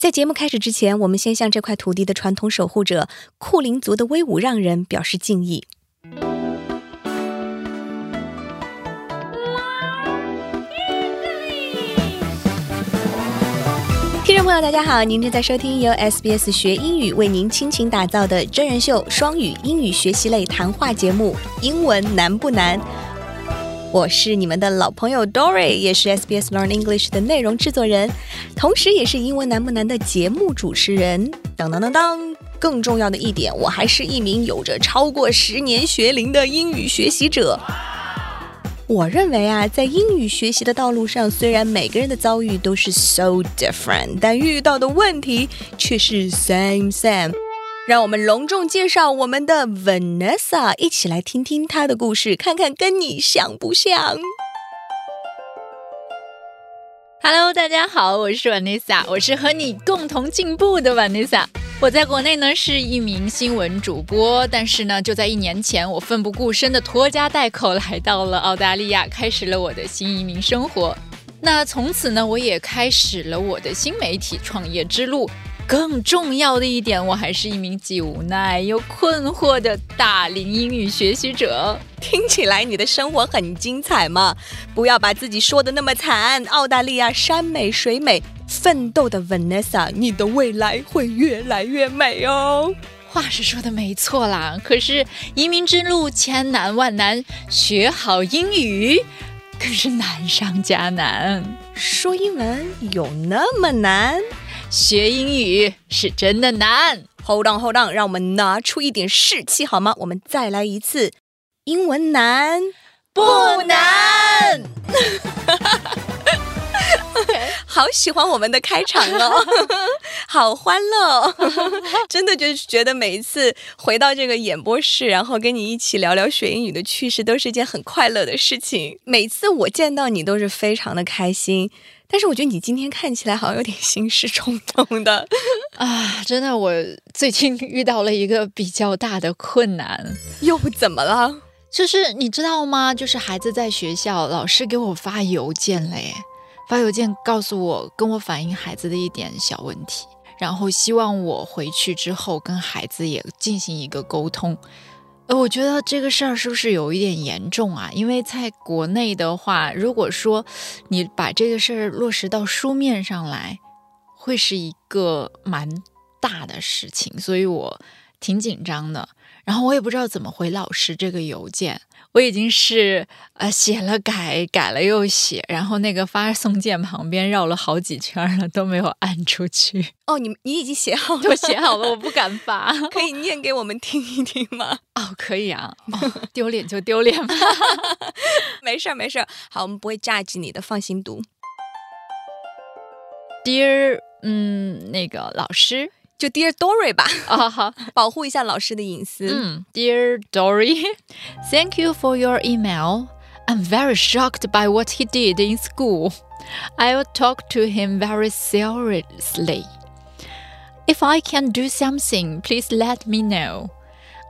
在节目开始之前，我们先向这块土地的传统守护者库林族的威武让人表示敬意。听众朋友，大家好，您正在收听由 SBS 学英语为您倾情打造的真人秀双语英语学习类谈话节目《英文难不难》。我是你们的老朋友 Dory，也是 SBS Learn English 的内容制作人，同时也是《英文难不难》的节目主持人。当当当当！更重要的一点，我还是一名有着超过十年学龄的英语学习者。我认为啊，在英语学习的道路上，虽然每个人的遭遇都是 so different，但遇到的问题却是 same same。让我们隆重介绍我们的 Vanessa，一起来听听她的故事，看看跟你像不像。Hello，大家好，我是 Vanessa，我是和你共同进步的 Vanessa。我在国内呢是一名新闻主播，但是呢，就在一年前，我奋不顾身的拖家带口来到了澳大利亚，开始了我的新移民生活。那从此呢，我也开始了我的新媒体创业之路。更重要的一点，我还是一名既无奈又困惑的大龄英语学习者。听起来你的生活很精彩嘛？不要把自己说的那么惨。澳大利亚山美水美。奋斗的 Vanessa，你的未来会越来越美哦。话是说的没错啦，可是移民之路千难万难，学好英语可是难上加难。说英文有那么难？学英语是真的难。Hold on，Hold on，让我们拿出一点士气好吗？我们再来一次。英文难不难？好喜欢我们的开场哦，好欢乐，真的就是觉得每一次回到这个演播室，然后跟你一起聊聊学英语的趣事，都是一件很快乐的事情。每次我见到你都是非常的开心，但是我觉得你今天看起来好像有点心事重重的 啊！真的，我最近遇到了一个比较大的困难，又怎么了？就是你知道吗？就是孩子在学校，老师给我发邮件嘞。发邮件告诉我，跟我反映孩子的一点小问题，然后希望我回去之后跟孩子也进行一个沟通。呃，我觉得这个事儿是不是有一点严重啊？因为在国内的话，如果说你把这个事儿落实到书面上来，会是一个蛮大的事情，所以我挺紧张的。然后我也不知道怎么回老师这个邮件。我已经是呃写了改，改了又写，然后那个发送键旁边绕了好几圈了，都没有按出去。哦，你你已经写好了，都写好了，我不敢发，可以念给我们听一听吗？哦，可以啊，丢脸就丢脸吧，没事儿没事儿，好，我们不会榨取你的，放心读。Dear，嗯，那个老师。就 Dear Dory 吧，啊好，保护一下老师的隐私。嗯，Dear Dory, thank you for your email. I'm very shocked by what he did in school. I'll talk to him very seriously. If I can do something, please let me know.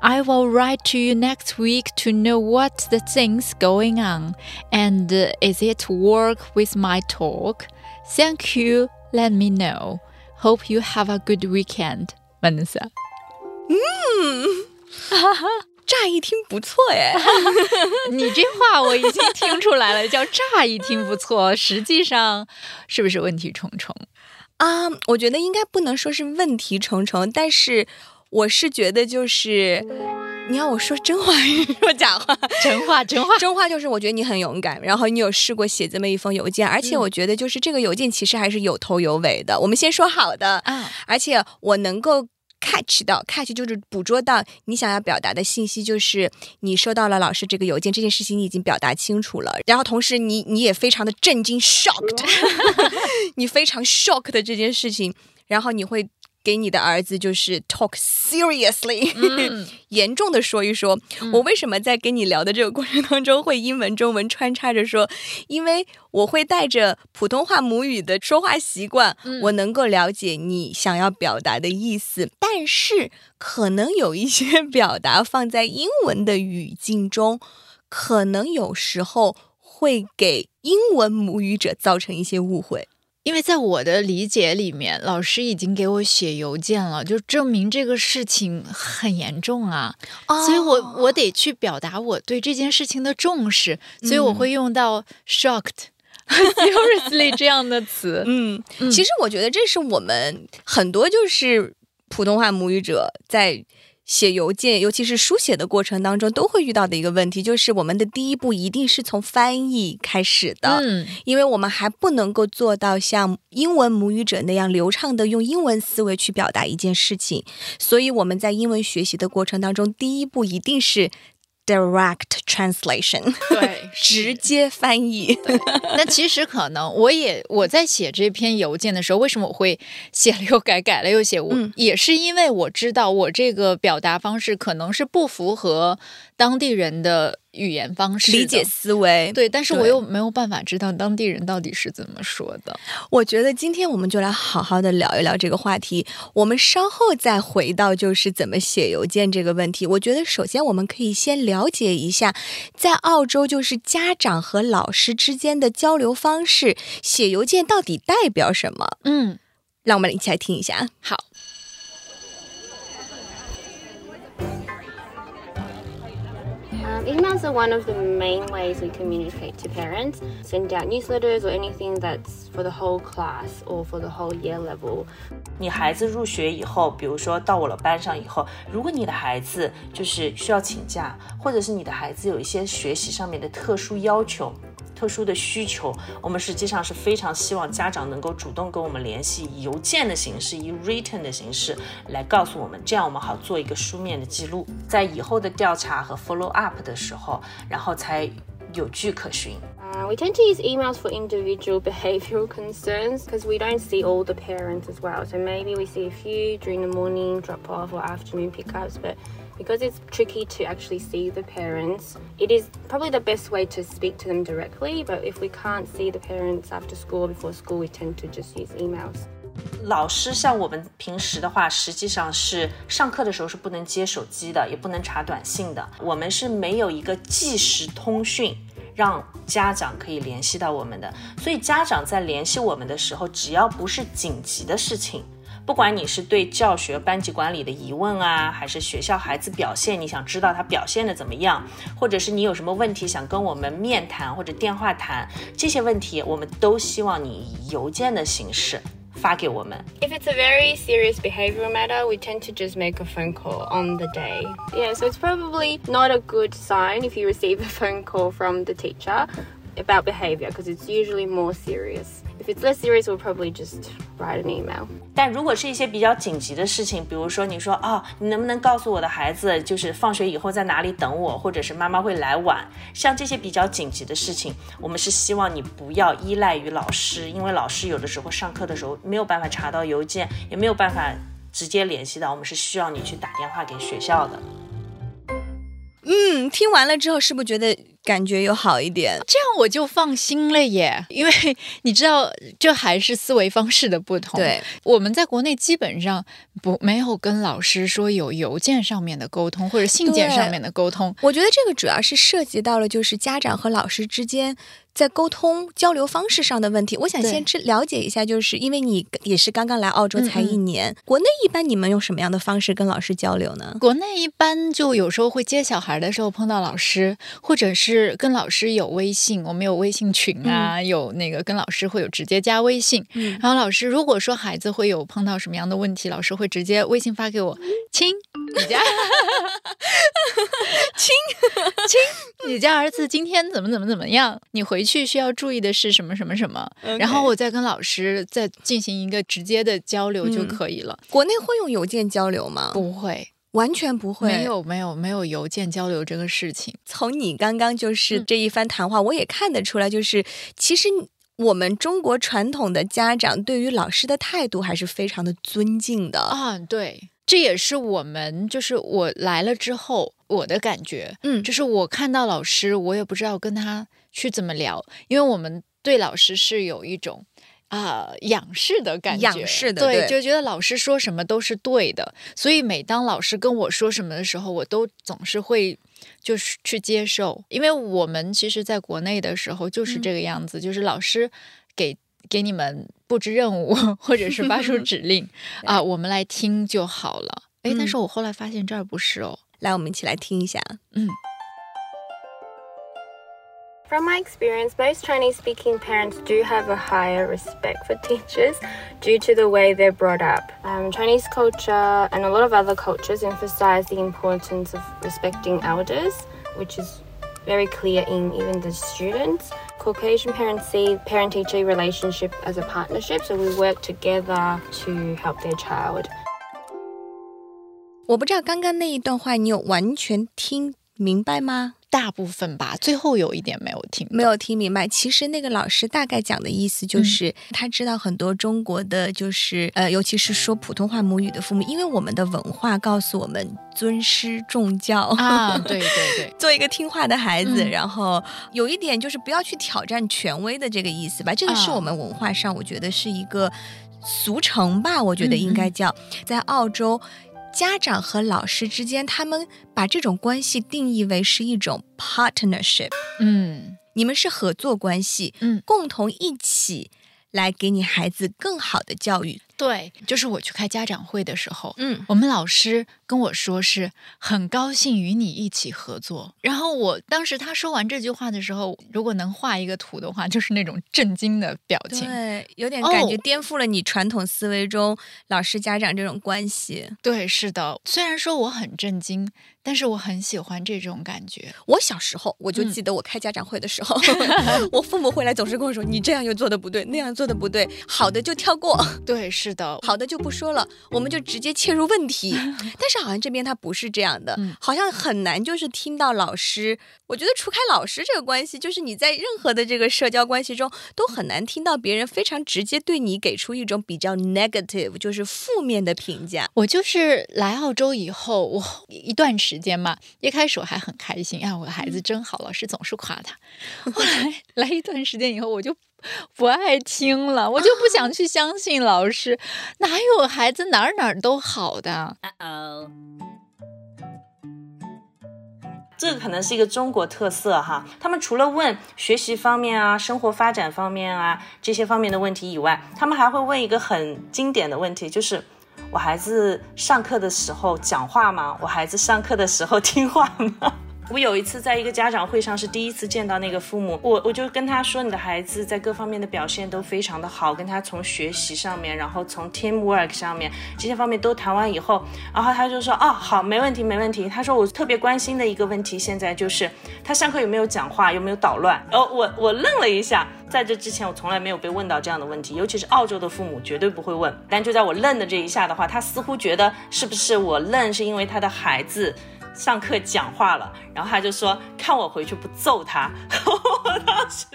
I will write to you next week to know what the things going on and uh, is it work with my talk. Thank you. Let me know. Hope you have a good weekend, Vanessa。嗯，乍一听不错哎。你这话我已经听出来了，叫乍一听不错，实际上是不是问题重重啊？我觉得应该不能说是问题重重，但是我是觉得就是。你要我说真话还是说假话？真话，真话，真话就是我觉得你很勇敢，然后你有试过写这么一封邮件，而且我觉得就是这个邮件其实还是有头有尾的。我们先说好的啊，而且我能够 catch 到，catch 就是捕捉到你想要表达的信息，就是你收到了老师这个邮件，这件事情你已经表达清楚了，然后同时你你也非常的震惊，shocked，你非常 shocked 的这件事情，然后你会。给你的儿子就是 talk seriously，严重的说一说，我为什么在跟你聊的这个过程当中会英文中文穿插着说？因为我会带着普通话母语的说话习惯，我能够了解你想要表达的意思，但是可能有一些表达放在英文的语境中，可能有时候会给英文母语者造成一些误会。因为在我的理解里面，老师已经给我写邮件了，就证明这个事情很严重啊，所以我我得去表达我对这件事情的重视，所以我会用到 shocked。Seriously，这样的词，嗯，其实我觉得这是我们很多就是普通话母语者在写邮件，尤其是书写的过程当中都会遇到的一个问题，就是我们的第一步一定是从翻译开始的，嗯，因为我们还不能够做到像英文母语者那样流畅的用英文思维去表达一件事情，所以我们在英文学习的过程当中，第一步一定是。Direct translation，对，直接翻译。那其实可能我也我在写这篇邮件的时候，为什么我会写了又改，改了又写？我也是因为我知道我这个表达方式可能是不符合当地人的。语言方式、理解思维，对，但是我又没有办法知道当地人到底是怎么说的。我觉得今天我们就来好好的聊一聊这个话题。我们稍后再回到就是怎么写邮件这个问题。我觉得首先我们可以先了解一下，在澳洲就是家长和老师之间的交流方式，写邮件到底代表什么？嗯，让我们一起来听一下。好。Um, emails are one of the main ways we communicate to parents. Send out newsletters or anything that's for the whole class or for the whole year level. 你孩子入学以后，比如说到我了班上以后，如果你的孩子就是需要请假，或者是你的孩子有一些学习上面的特殊要求。 特殊的需求，我们实际上是非常希望家长能够主动跟我们联系，以邮件的形式，以 written 的形式来告诉我们，这样我们好做一个书面的记录，在以后的调查和 follow up 的时候，然后才有据可循。Uh, we tend to use emails for individual behavioral concerns because we don't see all the parents as well. So maybe we see a few during the morning drop off or afternoon pickups, but because it's tricky to actually see the parents, it is probably the best way to speak to them directly. But if we can't see the parents after school before school, we tend to just use emails. 老师像我们平时的话，实际上是上课的时候是不能接手机的，也不能查短信的。我们是没有一个即时通讯，让家长可以联系到我们的。所以家长在联系我们的时候，只要不是紧急的事情。不管你是对教学、班级管理的疑问啊，还是学校孩子表现，你想知道他表现的怎么样，或者是你有什么问题想跟我们面谈或者电话谈，这些问题我们都希望你以邮件的形式发给我们。If it's a very serious behavioral matter, we tend to just make a phone call on the day. Yeah, so it's probably not a good sign if you receive a phone call from the teacher about behavior because it's usually more serious. If it's less serious, we'll probably just write an email. 但如果是一些比较紧急的事情，比如说你说哦，你能不能告诉我的孩子，就是放学以后在哪里等我，或者是妈妈会来晚，像这些比较紧急的事情，我们是希望你不要依赖于老师，因为老师有的时候上课的时候没有办法查到邮件，也没有办法直接联系到，我们是需要你去打电话给学校的。嗯，听完了之后，是不是觉得？感觉有好一点，这样我就放心了耶。因为 你知道，这还是思维方式的不同。对，我们在国内基本上不没有跟老师说有邮件上面的沟通或者信件上面的沟通。我觉得这个主要是涉及到了就是家长和老师之间。在沟通交流方式上的问题，我想先知了解一下，就是因为你也是刚刚来澳洲才一年，国内一般你们用什么样的方式跟老师交流呢？国内一般就有时候会接小孩的时候碰到老师，或者是跟老师有微信，我们有微信群啊，有那个跟老师会有直接加微信。然后老师如果说孩子会有碰到什么样的问题，老师会直接微信发给我，亲，你家，亲亲，你家儿子今天怎么怎么怎么样？你回。回去需要注意的是什么什么什么，然后我再跟老师再进行一个直接的交流就可以了。国内会用邮件交流吗？不会，完全不会，没有没有没有邮件交流这个事情。从你刚刚就是这一番谈话，我也看得出来，就是其实我们中国传统的家长对于老师的态度还是非常的尊敬的啊。对，这也是我们就是我来了之后我的感觉，嗯，就是我看到老师，我也不知道跟他。去怎么聊？因为我们对老师是有一种啊仰视的感觉，仰视的对，就觉得老师说什么都是对的。所以每当老师跟我说什么的时候，我都总是会就是去接受。因为我们其实在国内的时候就是这个样子，就是老师给给你们布置任务或者是发出指令啊，我们来听就好了。哎，但是我后来发现这儿不是哦。来，我们一起来听一下。嗯。From my experience, most Chinese speaking parents do have a higher respect for teachers due to the way they're brought up. Um, Chinese culture and a lot of other cultures emphasize the importance of respecting elders, which is very clear in even the students. Caucasian parents see parent teacher relationship as a partnership, so we work together to help their child. 我不知道刚刚那一段话你有完全听明白吗？ 大部分吧，最后有一点没有听，没有听明白。其实那个老师大概讲的意思就是，他知道很多中国的，就是呃，尤其是说普通话母语的父母，因为我们的文化告诉我们尊师重教啊，对对对，做一个听话的孩子，然后有一点就是不要去挑战权威的这个意思吧。这个是我们文化上，我觉得是一个俗成吧，我觉得应该叫在澳洲。家长和老师之间，他们把这种关系定义为是一种 partnership，嗯，你们是合作关系，嗯，共同一起来给你孩子更好的教育。对，就是我去开家长会的时候，嗯，我们老师跟我说是很高兴与你一起合作。然后我当时他说完这句话的时候，如果能画一个图的话，就是那种震惊的表情，对，有点感觉颠覆了你传统思维中老师家长这种关系。对，是的，虽然说我很震惊。但是我很喜欢这种感觉。我小时候我就记得，我开家长会的时候，我父母回来总是跟我说：“你这样又做的不对，那样做的不对，好的就跳过。”对，是的，好的就不说了，我们就直接切入问题。但是好像这边他不是这样的，好像很难就是听到老师。我觉得除开老师这个关系，就是你在任何的这个社交关系中都很难听到别人非常直接对你给出一种比较 negative，就是负面的评价。我就是来澳洲以后，我一段时。时间嘛，一开始我还很开心啊，我的孩子真好，老师总是夸他。后来来一段时间以后，我就 不爱听了，我就不想 去相信老师，哪有孩子哪儿哪儿都好的？哦，这个可能是一个中国特色哈。他们除了问学习方面啊、生活发展方面啊这些方面的问题以外，他们还会问一个很经典的问题，就是。我孩子上课的时候讲话吗？我孩子上课的时候听话吗？我有一次在一个家长会上是第一次见到那个父母，我我就跟他说，你的孩子在各方面的表现都非常的好，跟他从学习上面，然后从 teamwork 上面这些方面都谈完以后，然后他就说，哦，好，没问题，没问题。他说我特别关心的一个问题，现在就是他上课有没有讲话，有没有捣乱。哦，我我愣了一下，在这之前我从来没有被问到这样的问题，尤其是澳洲的父母绝对不会问。但就在我愣的这一下的话，他似乎觉得是不是我愣是因为他的孩子。上课讲话了，然后他就说：“看我回去不揍他。”我当时，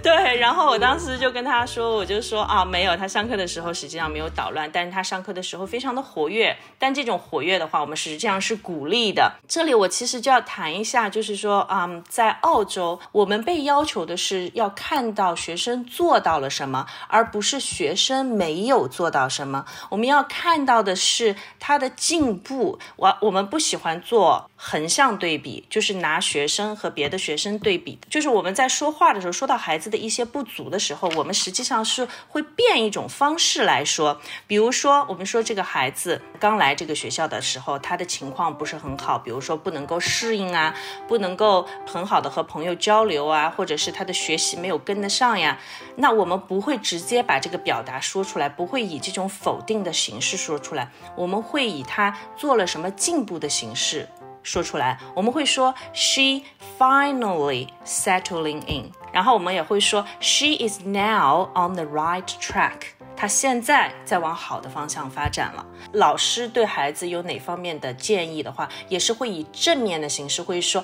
对，然后我当时就跟他说：“我就说啊，没有，他上课的时候实际上没有捣乱，但是他上课的时候非常的活跃。但这种活跃的话，我们实际上是鼓励的。这里我其实就要谈一下，就是说啊，在澳洲，我们被要求的是要看到学生做到了什么，而不是学生没有做到什么。我们要看到的是他的进步。我我们不喜欢。”做横向对比，就是拿学生和别的学生对比。就是我们在说话的时候，说到孩子的一些不足的时候，我们实际上是会变一种方式来说。比如说，我们说这个孩子刚来这个学校的时候，他的情况不是很好，比如说不能够适应啊，不能够很好的和朋友交流啊，或者是他的学习没有跟得上呀。那我们不会直接把这个表达说出来，不会以这种否定的形式说出来，我们会以他做了什么进步的形式说出来。我们会说 she finally settling in，然后我们也会说 she is now on the right track，她现在在往好的方向发展了。老师对孩子有哪方面的建议的话，也是会以正面的形式会说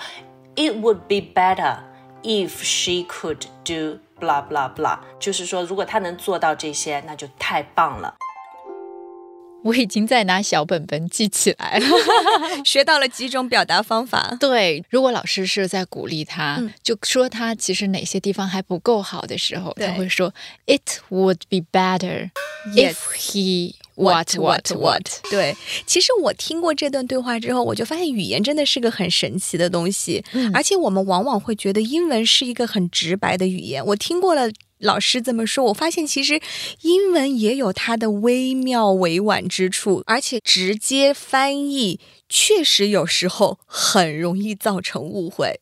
it would be better if she could do。blah blah blah，就是说，如果他能做到这些，那就太棒了。 我已经在拿小本本记起来了，学到了几种表达方法。对，如果老师是在鼓励他，就说他其实哪些地方还不够好的时候，他会说：“It would be better if he。” What what what？对，其实我听过这段对话之后，我就发现语言真的是个很神奇的东西，而且我们往往会觉得英文是一个很直白的语言。我听过了。老师这么说，我发现其实英文也有它的微妙委婉之处，而且直接翻译确实有时候很容易造成误会。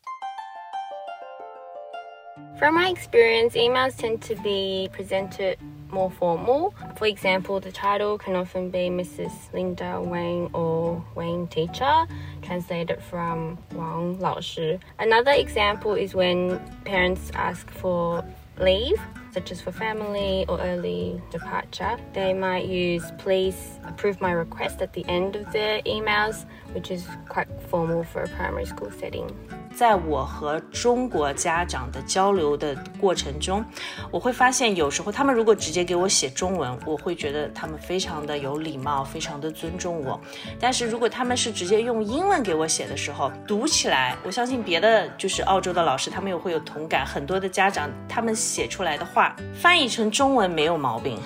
From my experience, emails tend to be presented more formal. For example, the title can often be Mrs. Linda Wang or Wang Teacher, translated from Wang 老师. Another example is when parents ask for leave, such as for family or early departure. They might use please approve my request at the end of their emails, which is quite formal for a primary school setting. 在我和中国家长的交流的过程中，我会发现有时候他们如果直接给我写中文，我会觉得他们非常的有礼貌，非常的尊重我。但是如果他们是直接用英文给我写的时候，读起来，我相信别的就是澳洲的老师，他们也会有同感。很多的家长他们写出来的话翻译成中文没有毛病，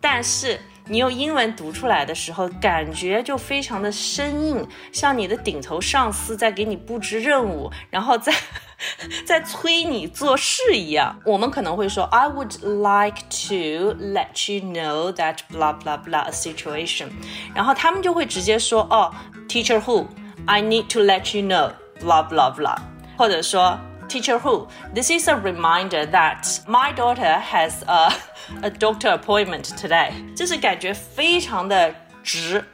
但是。你用英文读出来的时候，感觉就非常的生硬，像你的顶头上司在给你布置任务，然后在在催你做事一样。我们可能会说，I would like to let you know that blah blah blah a situation，然后他们就会直接说，哦，Teacher who，I need to let you know blah blah blah，或者说。Teacher who? This is a reminder that my daughter has a a doctor appointment today. 就是感觉非常的值。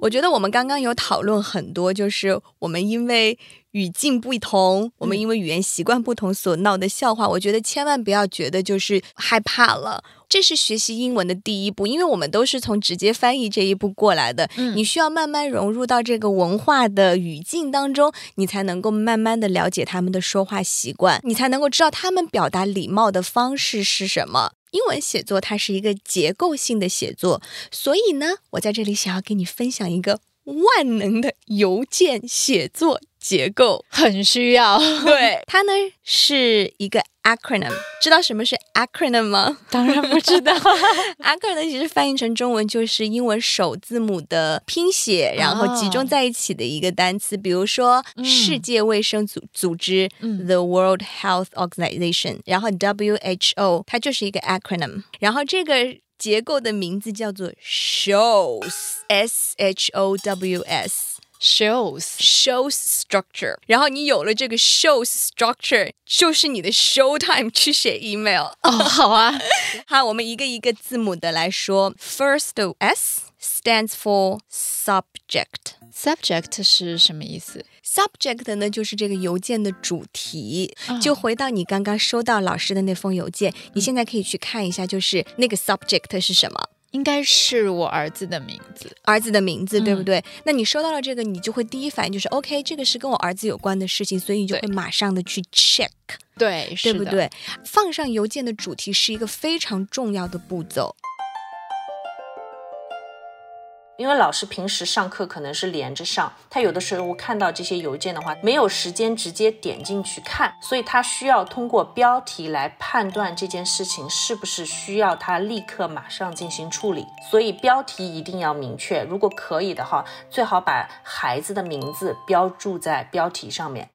我觉得我们刚刚有讨论很多，就是我们因为语境不同，我们因为语言习惯不同所闹的笑话。我觉得千万不要觉得就是害怕了。这是学习英文的第一步，因为我们都是从直接翻译这一步过来的。嗯，你需要慢慢融入到这个文化的语境当中，你才能够慢慢的了解他们的说话习惯，你才能够知道他们表达礼貌的方式是什么。英文写作它是一个结构性的写作，所以呢，我在这里想要给你分享一个万能的邮件写作。结构很需要，对它呢是一个 acronym，知道什么是 acronym 吗？当然不知道。acronym 其实翻译成中文就是英文首字母的拼写，然后集中在一起的一个单词。比如说世界卫生组组织 The World Health Organization，然后 WHO，它就是一个 acronym。然后这个结构的名字叫做 shows，S H O W S。Shows shows structure，然后你有了这个 shows structure，就是你的 show time 去写 email。哦，好啊，好，我们一个一个字母的来说。First S stands for subject。subject 是什么意思？subject 呢，就是这个邮件的主题。就回到你刚刚收到老师的那封邮件，你现在可以去看一下，就是那个 subject 是什么。应该是我儿子的名字，儿子的名字对不对？那你收到了这个，你就会第一反应就是 OK，这个是跟我儿子有关的事情，所以你就会马上的去 check，对，对不对？放上邮件的主题是一个非常重要的步骤。因为老师平时上课可能是连着上，他有的时候看到这些邮件的话，没有时间直接点进去看，所以他需要通过标题来判断这件事情是不是需要他立刻马上进行处理。所以标题一定要明确，如果可以的话，最好把孩子的名字标注在标题上面。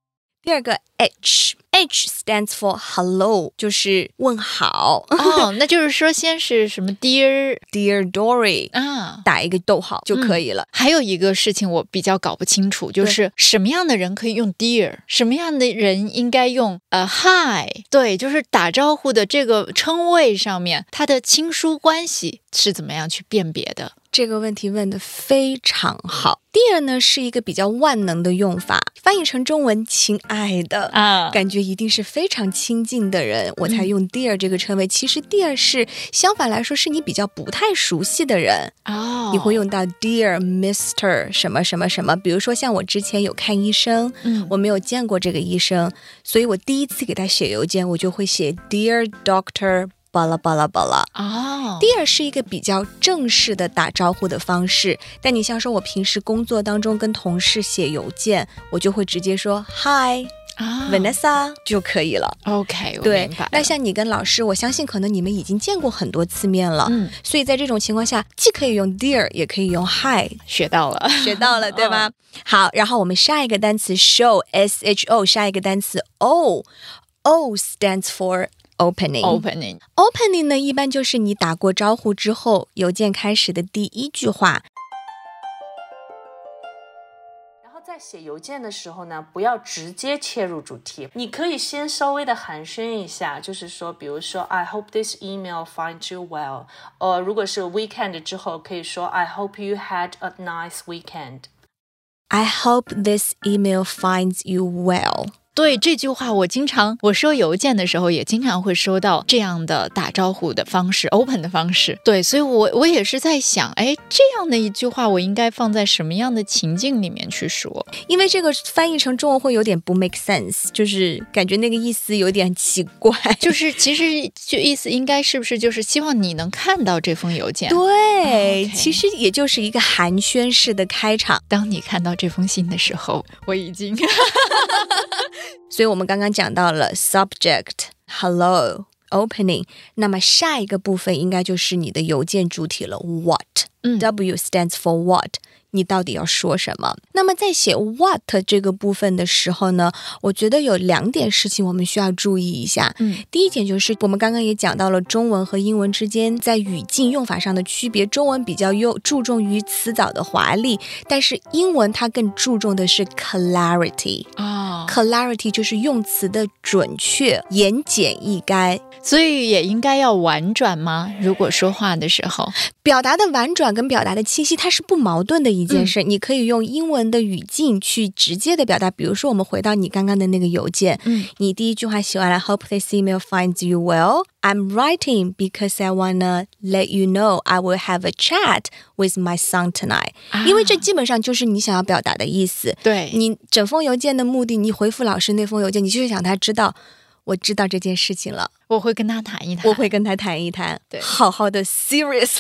第二个 H。H stands for hello，就是问好哦。那就是说，先是什么 Dear Dear Dory 啊，打一个逗号就可以了。还有一个事情我比较搞不清楚，就是什么样的人可以用 Dear，什么样的人应该用呃 Hi。对，就是打招呼的这个称谓上面，它的亲疏关系是怎么样去辨别的？这个问题问的非常好。Dear 呢是一个比较万能的用法，翻译成中文“亲爱的”啊，感觉一定是非常亲近的人，我才用 Dear 这个称谓。其实 Dear 是相反来说，是你比较不太熟悉的人哦，你会用到 Dear Mister 什么什么什么。比如说像我之前有看医生，嗯，我没有见过这个医生，所以我第一次给他写邮件，我就会写 Dear Doctor。巴拉巴拉巴拉哦，Dear 是一个比较正式的打招呼的方式，但你像说我平时工作当中跟同事写邮件，我就会直接说 Hi 啊，Vanessa 就可以了。OK，对，那像你跟老师，我相信可能你们已经见过很多次面了，嗯，所以在这种情况下，既可以用 Dear，也可以用 Hi，学到了，学到了，对吗？好，然后我们下一个单词 Show，S H O，下一个单词 O，O stands for。opening。 opening。 opening 呢，一般就是你打过招呼之后，邮件开始的第一句话。然后在写邮件的时候呢，不要直接切入主题，你可以先稍微的寒暄一下，就是说，比如说，I hope this email finds you well。呃，如果是 weekend 之后，可以说，I hope you had a nice weekend。 I hope this email finds you well。 对这句话，我经常我收邮件的时候，也经常会收到这样的打招呼的方式，open 的方式。对，所以我我也是在想，哎，这样的一句话，我应该放在什么样的情境里面去说？因为这个翻译成中文会有点不 make sense，就是感觉那个意思有点奇怪。就是其实就意思应该是不是就是希望你能看到这封邮件？对其实也就是一个寒暄式的开场。当你看到这封信的时候，我已经所以我们刚刚讲到了 subject hello opening，那么下一个部分应该就是你的邮件主体了，what。嗯 W stands for what？你到底要说什么？那么在写 what 这个部分的时候呢，我觉得有两点事情我们需要注意一下。嗯，第一点就是我们刚刚也讲到了中文和英文之间在语境用法上的区别。中文比较优注重于词藻的华丽，但是英文它更注重的是 clarity。啊、clarity 就是用词的准确、言简意赅。所以也应该要婉转吗？如果说话的时候，表达的婉转跟表达的清晰，它是不矛盾的一件事。你可以用英文的语境去直接的表达。比如说，我们回到你刚刚的那个邮件，嗯，你第一句话写完了，Hope this email finds you well. I'm writing because I wanna let you know I will have a chat with my son tonight. 因为这基本上就是你想要表达的意思。对，你整封邮件的目的，你回复老师那封邮件，你就是想他知道。我知道这件事情了，我会跟他谈一谈，我会跟他谈一谈，对好好的 serious。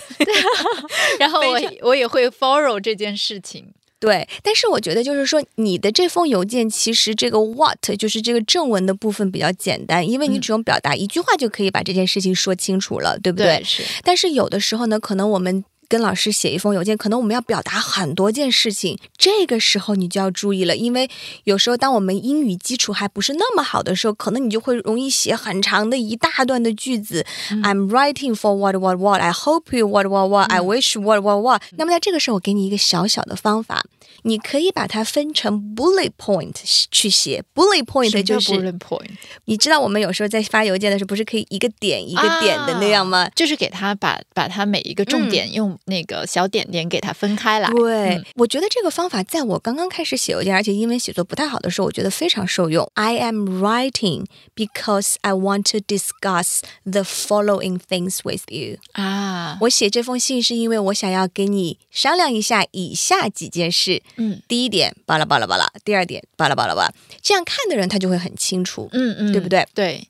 然后我我也会 follow 这件事情。对，但是我觉得就是说，你的这封邮件其实这个 what 就是这个正文的部分比较简单，因为你只用表达一句话就可以把这件事情说清楚了，对不对？是，但是有的时候呢，可能我们跟老师写一封邮件，可能我们要表达很多件事情，这个时候你就要注意了，因为有时候当我们英语基础还不是那么好的时候，可能你就会容易写很长的一大段的句子。I'm writing for what what what. I hope you what what what. I wish what what what. 那么在这个时候，我给你一个小小的方法。你可以把它分成 bullet point 去写，bullet point 就是 bullet point，你知道我们有时候在发邮件的时候，不是可以一个点一个点的那样吗？就是给他把把他每一个重点用那个小点点给它分开来。对，嗯我觉得这个方法在我刚刚开始写邮件，而且英文写作不太好的时候，我觉得非常受用。I am writing because I want to discuss the following things with you。啊，我写这封信是因为我想要跟你商量一下以下几件事。嗯第一点，巴拉巴拉巴拉；第二点，巴拉巴拉巴拉。这样看的人他就会很清楚。嗯嗯，对不对？对，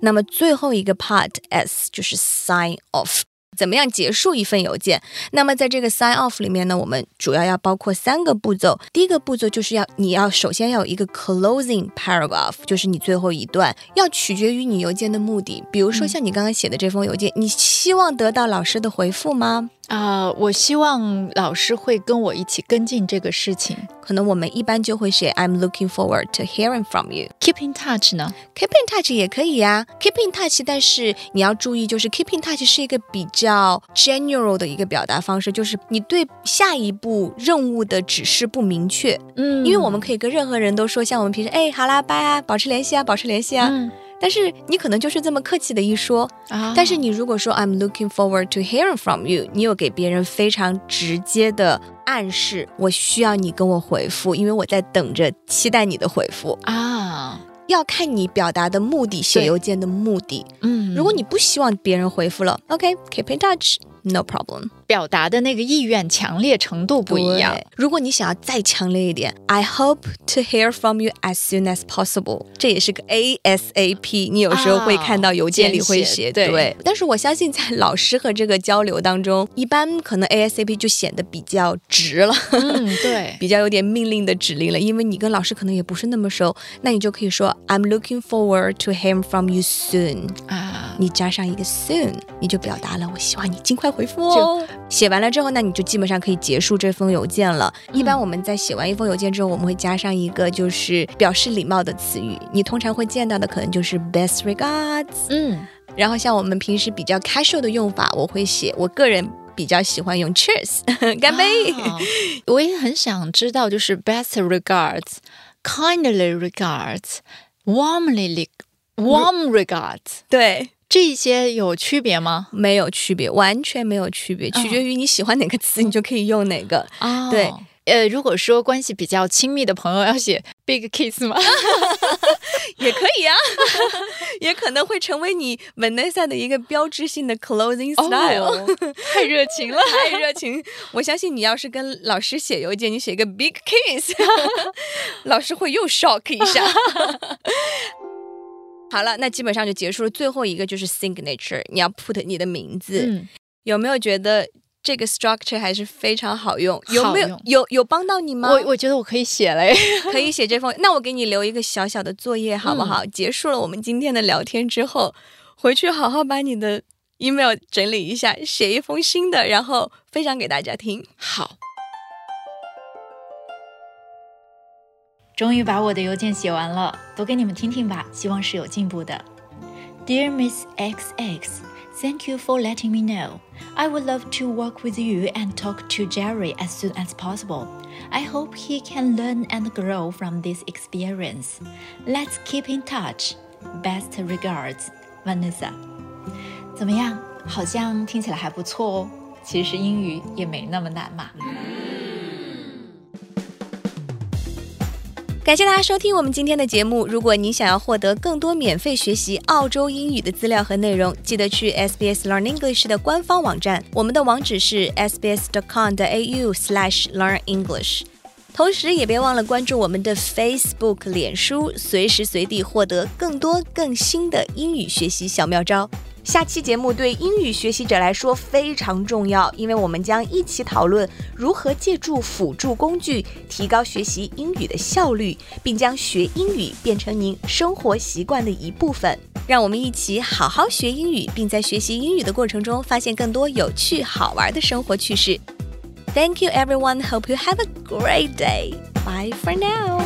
那么最后一个 part S 就是 sign off。怎么样结束一份邮件？那么在这个 sign off 里面呢，我们主要要包括三个步骤。第一个步骤就是要你要首先要有一个 closing paragraph，就是你最后一段，要取决于你邮件的目的。比如说像你刚刚写的这封邮件，你希望得到老师的回复吗？啊、我希望老师会跟我一起跟进这个事情。可能我们一般就会写 I'm looking forward to hearing from you。Keep in touch 呢？Keep in touch 也可以呀、Keep in touch，但是你要注意，就是 Keep in touch 是一个比较 general 的一个表达方式，就是你对下一步任务的指示不明确，嗯因为我们可以跟任何人都说，像我们平时哎好啦拜啊，保持联系啊，保持联系啊，嗯但是你可能就是这么客气的一说，啊，但是你如果说 I'm looking forward to hearing from you，你有给别人非常直接的暗示，我需要你跟我回复，因为我在等着期待你的回复。啊，要看你表达的目的，写邮件的目的。嗯，如果你不希望别人回复了，OK，keep、in touch，no problem。表达的那个意愿强烈程度不一样。如果你想要再强烈一点，I hope to hear from you as soon as possible，这也是个 ASAP。你有时候会看到邮件里会写、对但是我相信在老师和这个交流当中，一般可能 ASAP 就显得比较直了。嗯，对，比较有点命令的指令了，因为你跟老师可能也不是那么熟，那你就可以说 I'm looking forward to hearing from you soon。啊，你加上一个 soon，你就表达了我希望你尽快快回复哦。写完了之后，那你就基本上可以结束这封邮件了。一般我们在写完一封邮件之后，我们会加上一个就是表示礼貌的词语。你通常会见到的可能就是 best regards，嗯，然后像我们平时比较 casual 的用法，我会写，我个人比较喜欢用 cheers，干杯。我也很想知道，就是 best regards，kindly regards，warmly warm regards，对。这些有区别吗？没有区别，完全没有区别，取决于你喜欢哪个词，你就可以用哪个。啊，对，呃，如果说关系比较亲密的朋友要写 big kiss 吗？也可以啊，也可能会成为你 Vanessa 的一个标志性的 closing style。太热情了，太热情！我相信你要是跟老师写邮件，你写一个 big kiss，老师会又 shock 一下。好了，那基本上就结束了。最后一个就是 signature，你要 put 你的名字。有没有觉得这个 structure 还是非常好用？有没有有有帮到你吗？我我觉得我可以写嘞，可以写这封。那我给你留一个小小的作业，好不好？结束了我们今天的聊天之后，回去好好把你的 email 整理一下，写一封新的，然后分享给大家听。好。终于把我的邮件写完了，读给你们听听吧，希望是有进步的。Dear Miss XX, thank you for letting me know. I would love to work with you and talk to Jerry as soon as possible. I hope he can learn and grow from this experience. Let's keep in touch. Best regards, Vanessa. 怎么样？好像听起来还不错哦。其实英语也没那么难嘛。 感谢大家收听我们今天的节目。如果你想要获得更多免费学习澳洲英语的资料和内容，记得去 SBS Learn English 的官方网站，我们的网址是 sbs.com.au/learn-english。同时，也别忘了关注我们的 Facebook、脸书，随时随地获得更多更新的英语学习小妙招。下期节目对英语学习者来说非常重要，因为我们将一起讨论如何借助辅助工具提高学习英语的效率，并将学英语变成您生活习惯的一部分。让我们一起好好学英语，并在学习英语的过程中发现更多有趣好玩的生活趣事。Thank you, everyone. Hope you have a great day. Bye for now.